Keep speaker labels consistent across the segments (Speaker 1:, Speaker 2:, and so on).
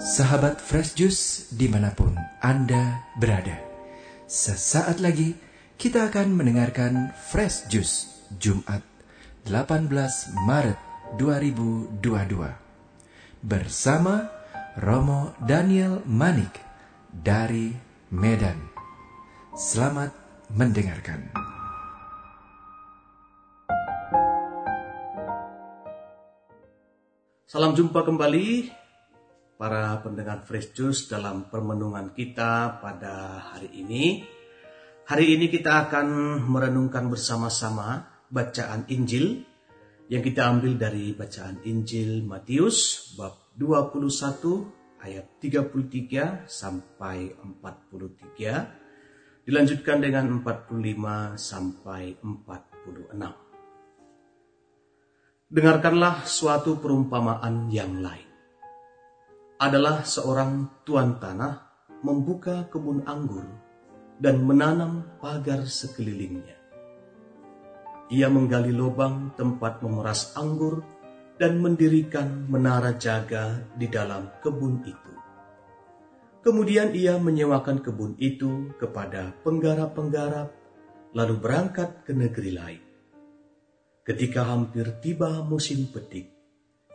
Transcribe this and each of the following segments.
Speaker 1: Sahabat Fresh Juice di mana pun Anda berada. Sesaat lagi kita akan mendengarkan Fresh Juice Jumat 18 Maret 2022 bersama Romo Daniel Manik dari Medan. Selamat mendengarkan.
Speaker 2: Salam jumpa kembali para pendengar Fresh Juice dalam permenungan kita pada hari ini. Hari ini kita akan merenungkan bersama-sama bacaan Injil yang kita ambil dari bacaan Injil Matius bab 21 ayat 33 sampai 43 dilanjutkan dengan 45 sampai 46. Dengarkanlah suatu perumpamaan yang lain. Adalah seorang tuan tanah membuka kebun anggur dan menanam pagar sekelilingnya. Ia menggali lubang tempat memeras anggur dan mendirikan menara jaga di dalam kebun itu. Kemudian ia menyewakan kebun itu kepada penggarap-penggarap, lalu berangkat ke negeri lain. Ketika hampir tiba musim petik,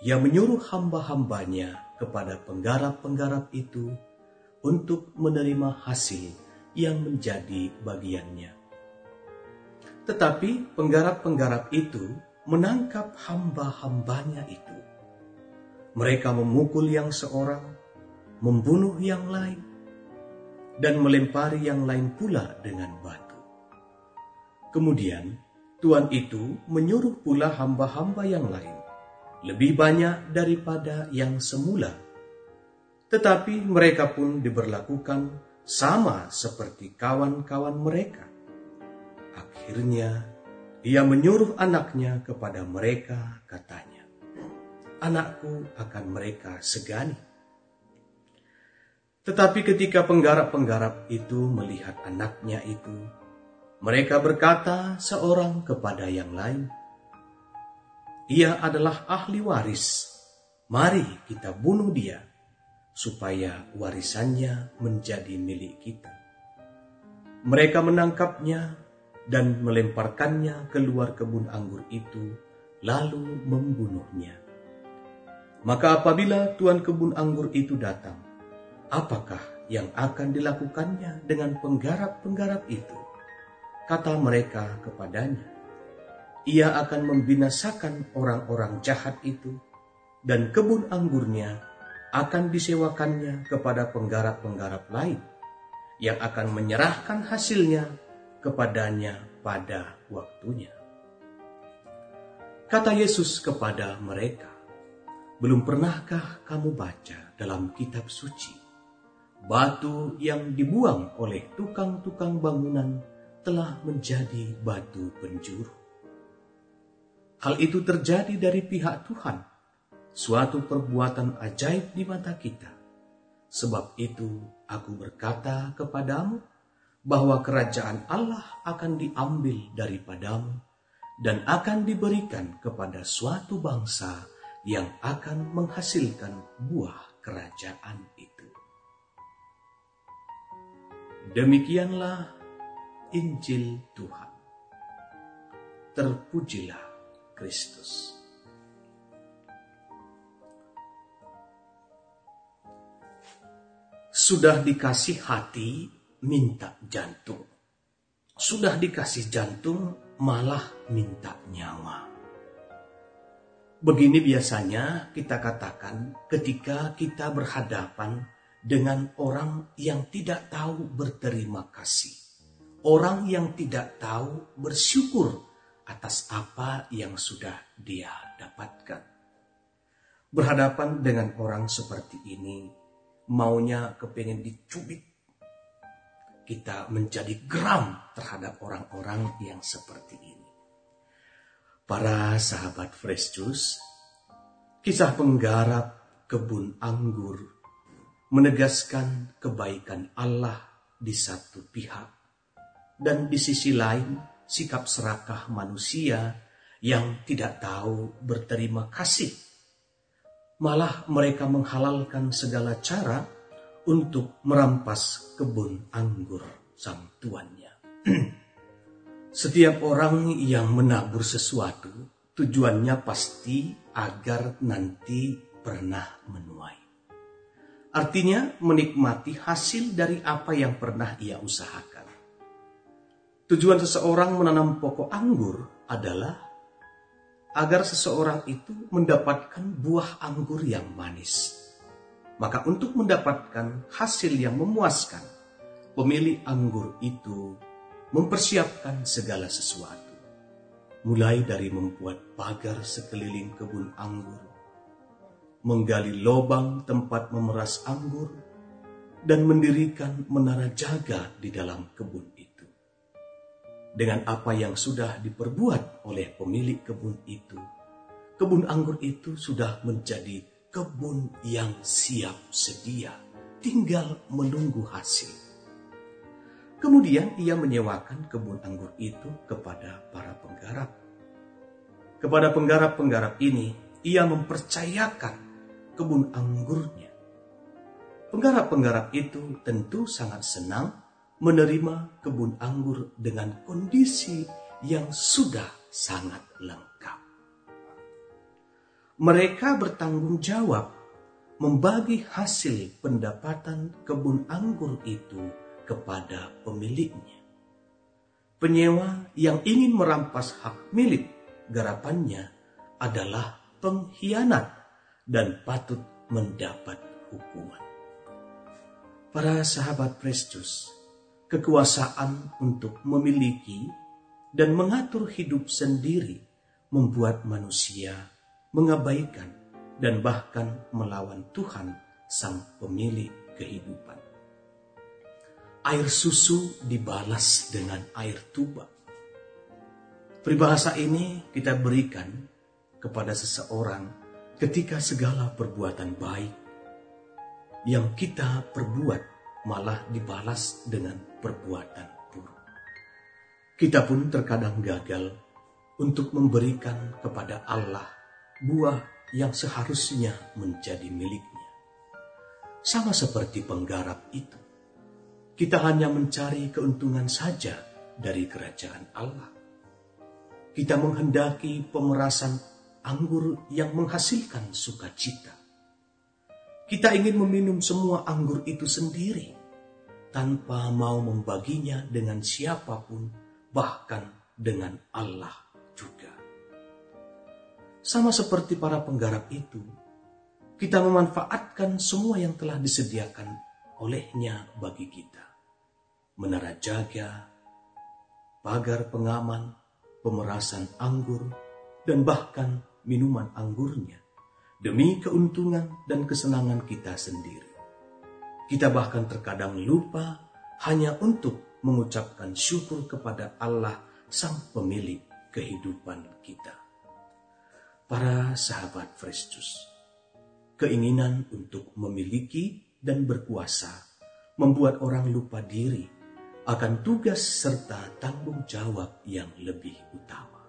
Speaker 2: ia menyuruh hamba-hambanya kepada penggarap-penggarap itu untuk menerima hasil yang menjadi bagiannya. Tetapi penggarap-penggarap itu menangkap hamba-hambanya itu. Mereka memukul yang seorang, membunuh yang lain, dan melempari yang lain pula dengan batu. Kemudian Tuhan itu menyuruh pula hamba-hamba yang lain, lebih banyak daripada yang semula. Tetapi mereka pun diberlakukan sama seperti kawan-kawan mereka. Akhirnya, ia menyuruh anaknya kepada mereka, katanya, "Anakku akan mereka segani." Tetapi ketika penggarap-penggarap itu melihat anaknya itu, mereka berkata seorang kepada yang lain, "Ia adalah ahli waris. Mari kita bunuh dia, supaya warisannya menjadi milik kita." Mereka menangkapnya dan melemparkannya keluar kebun anggur itu, lalu membunuhnya. Maka, apabila tuan kebun anggur itu datang, apakah yang akan dilakukannya dengan penggarap-penggarap itu? kata mereka kepadanya, ia akan membinasakan orang-orang jahat itu, dan kebun anggurnya akan disewakannya kepada penggarap-penggarap lain, yang akan menyerahkan hasilnya kepadanya pada waktunya. Kata Yesus kepada mereka, "Belum pernahkah kamu baca dalam kitab suci batu yang dibuang oleh tukang-tukang bangunan?" telah menjadi batu penjuru. Hal itu terjadi dari pihak Tuhan, suatu perbuatan ajaib di mata kita. Sebab itu aku berkata kepadamu bahwa kerajaan Allah akan diambil daripadamu dan akan diberikan kepada suatu bangsa yang akan menghasilkan buah kerajaan itu. Demikianlah Injil Tuhan. Terpujilah Kristus. Sudah dikasih hati, minta jantung. Sudah dikasih jantung, malah minta nyawa. Begini biasanya kita katakan ketika kita berhadapan dengan orang yang tidak tahu berterima kasih orang yang tidak tahu bersyukur atas apa yang sudah dia dapatkan. Berhadapan dengan orang seperti ini, maunya kepengen dicubit. Kita menjadi geram terhadap orang-orang yang seperti ini. Para sahabat Fresh Juice, kisah penggarap kebun anggur menegaskan kebaikan Allah di satu pihak dan di sisi lain sikap serakah manusia yang tidak tahu berterima kasih. Malah mereka menghalalkan segala cara untuk merampas kebun anggur sang tuannya. Setiap orang yang menabur sesuatu, tujuannya pasti agar nanti pernah menuai. Artinya menikmati hasil dari apa yang pernah ia usahakan. Tujuan seseorang menanam pokok anggur adalah agar seseorang itu mendapatkan buah anggur yang manis. Maka untuk mendapatkan hasil yang memuaskan, pemilik anggur itu mempersiapkan segala sesuatu. Mulai dari membuat pagar sekeliling kebun anggur, menggali lubang tempat memeras anggur, dan mendirikan menara jaga di dalam kebun dengan apa yang sudah diperbuat oleh pemilik kebun itu, kebun anggur itu sudah menjadi kebun yang siap sedia, tinggal menunggu hasil. Kemudian ia menyewakan kebun anggur itu kepada para penggarap. Kepada penggarap-penggarap ini, ia mempercayakan kebun anggurnya. Penggarap-penggarap itu tentu sangat senang menerima kebun anggur dengan kondisi yang sudah sangat lengkap. Mereka bertanggung jawab membagi hasil pendapatan kebun anggur itu kepada pemiliknya. Penyewa yang ingin merampas hak milik garapannya adalah pengkhianat dan patut mendapat hukuman. Para sahabat Kristus, kekuasaan untuk memiliki dan mengatur hidup sendiri membuat manusia mengabaikan dan bahkan melawan Tuhan sang pemilik kehidupan. Air susu dibalas dengan air tuba. Peribahasa ini kita berikan kepada seseorang ketika segala perbuatan baik yang kita perbuat malah dibalas dengan perbuatan buruk. Kita pun terkadang gagal untuk memberikan kepada Allah buah yang seharusnya menjadi miliknya. Sama seperti penggarap itu, kita hanya mencari keuntungan saja dari kerajaan Allah. Kita menghendaki pemerasan anggur yang menghasilkan sukacita. Kita ingin meminum semua anggur itu sendiri tanpa mau membaginya dengan siapa pun, bahkan dengan Allah juga. Sama seperti para penggarap itu, kita memanfaatkan semua yang telah disediakan olehnya bagi kita. Menara jaga, pagar pengaman, pemerasan anggur, dan bahkan minuman anggurnya demi keuntungan dan kesenangan kita sendiri. Kita bahkan terkadang lupa hanya untuk mengucapkan syukur kepada Allah sang pemilik kehidupan kita. Para sahabat Juice, keinginan untuk memiliki dan berkuasa membuat orang lupa diri akan tugas serta tanggung jawab yang lebih utama.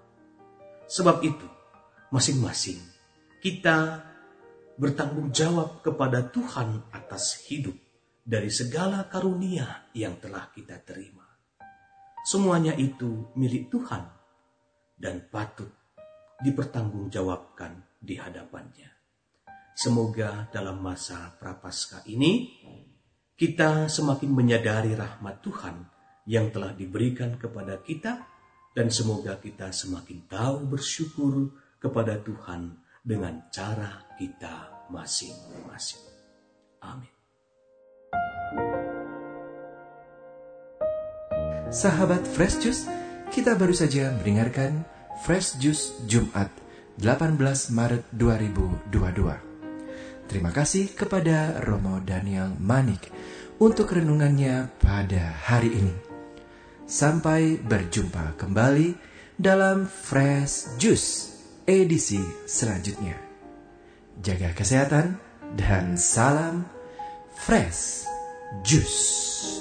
Speaker 2: Sebab itu, masing-masing kita bertanggung jawab kepada Tuhan atas hidup dari segala karunia yang telah kita terima. Semuanya itu milik Tuhan dan patut dipertanggungjawabkan di hadapannya. Semoga dalam masa prapaskah ini kita semakin menyadari rahmat Tuhan yang telah diberikan kepada kita dan semoga kita semakin tahu bersyukur kepada Tuhan dengan cara kita masing-masing. Amin.
Speaker 1: Sahabat Fresh Juice, kita baru saja mendengarkan Fresh Juice Jumat 18 Maret 2022. Terima kasih kepada Romo Daniel Manik untuk renungannya pada hari ini. Sampai berjumpa kembali dalam Fresh Juice edisi selanjutnya. Jaga kesehatan dan salam Fresh Juice.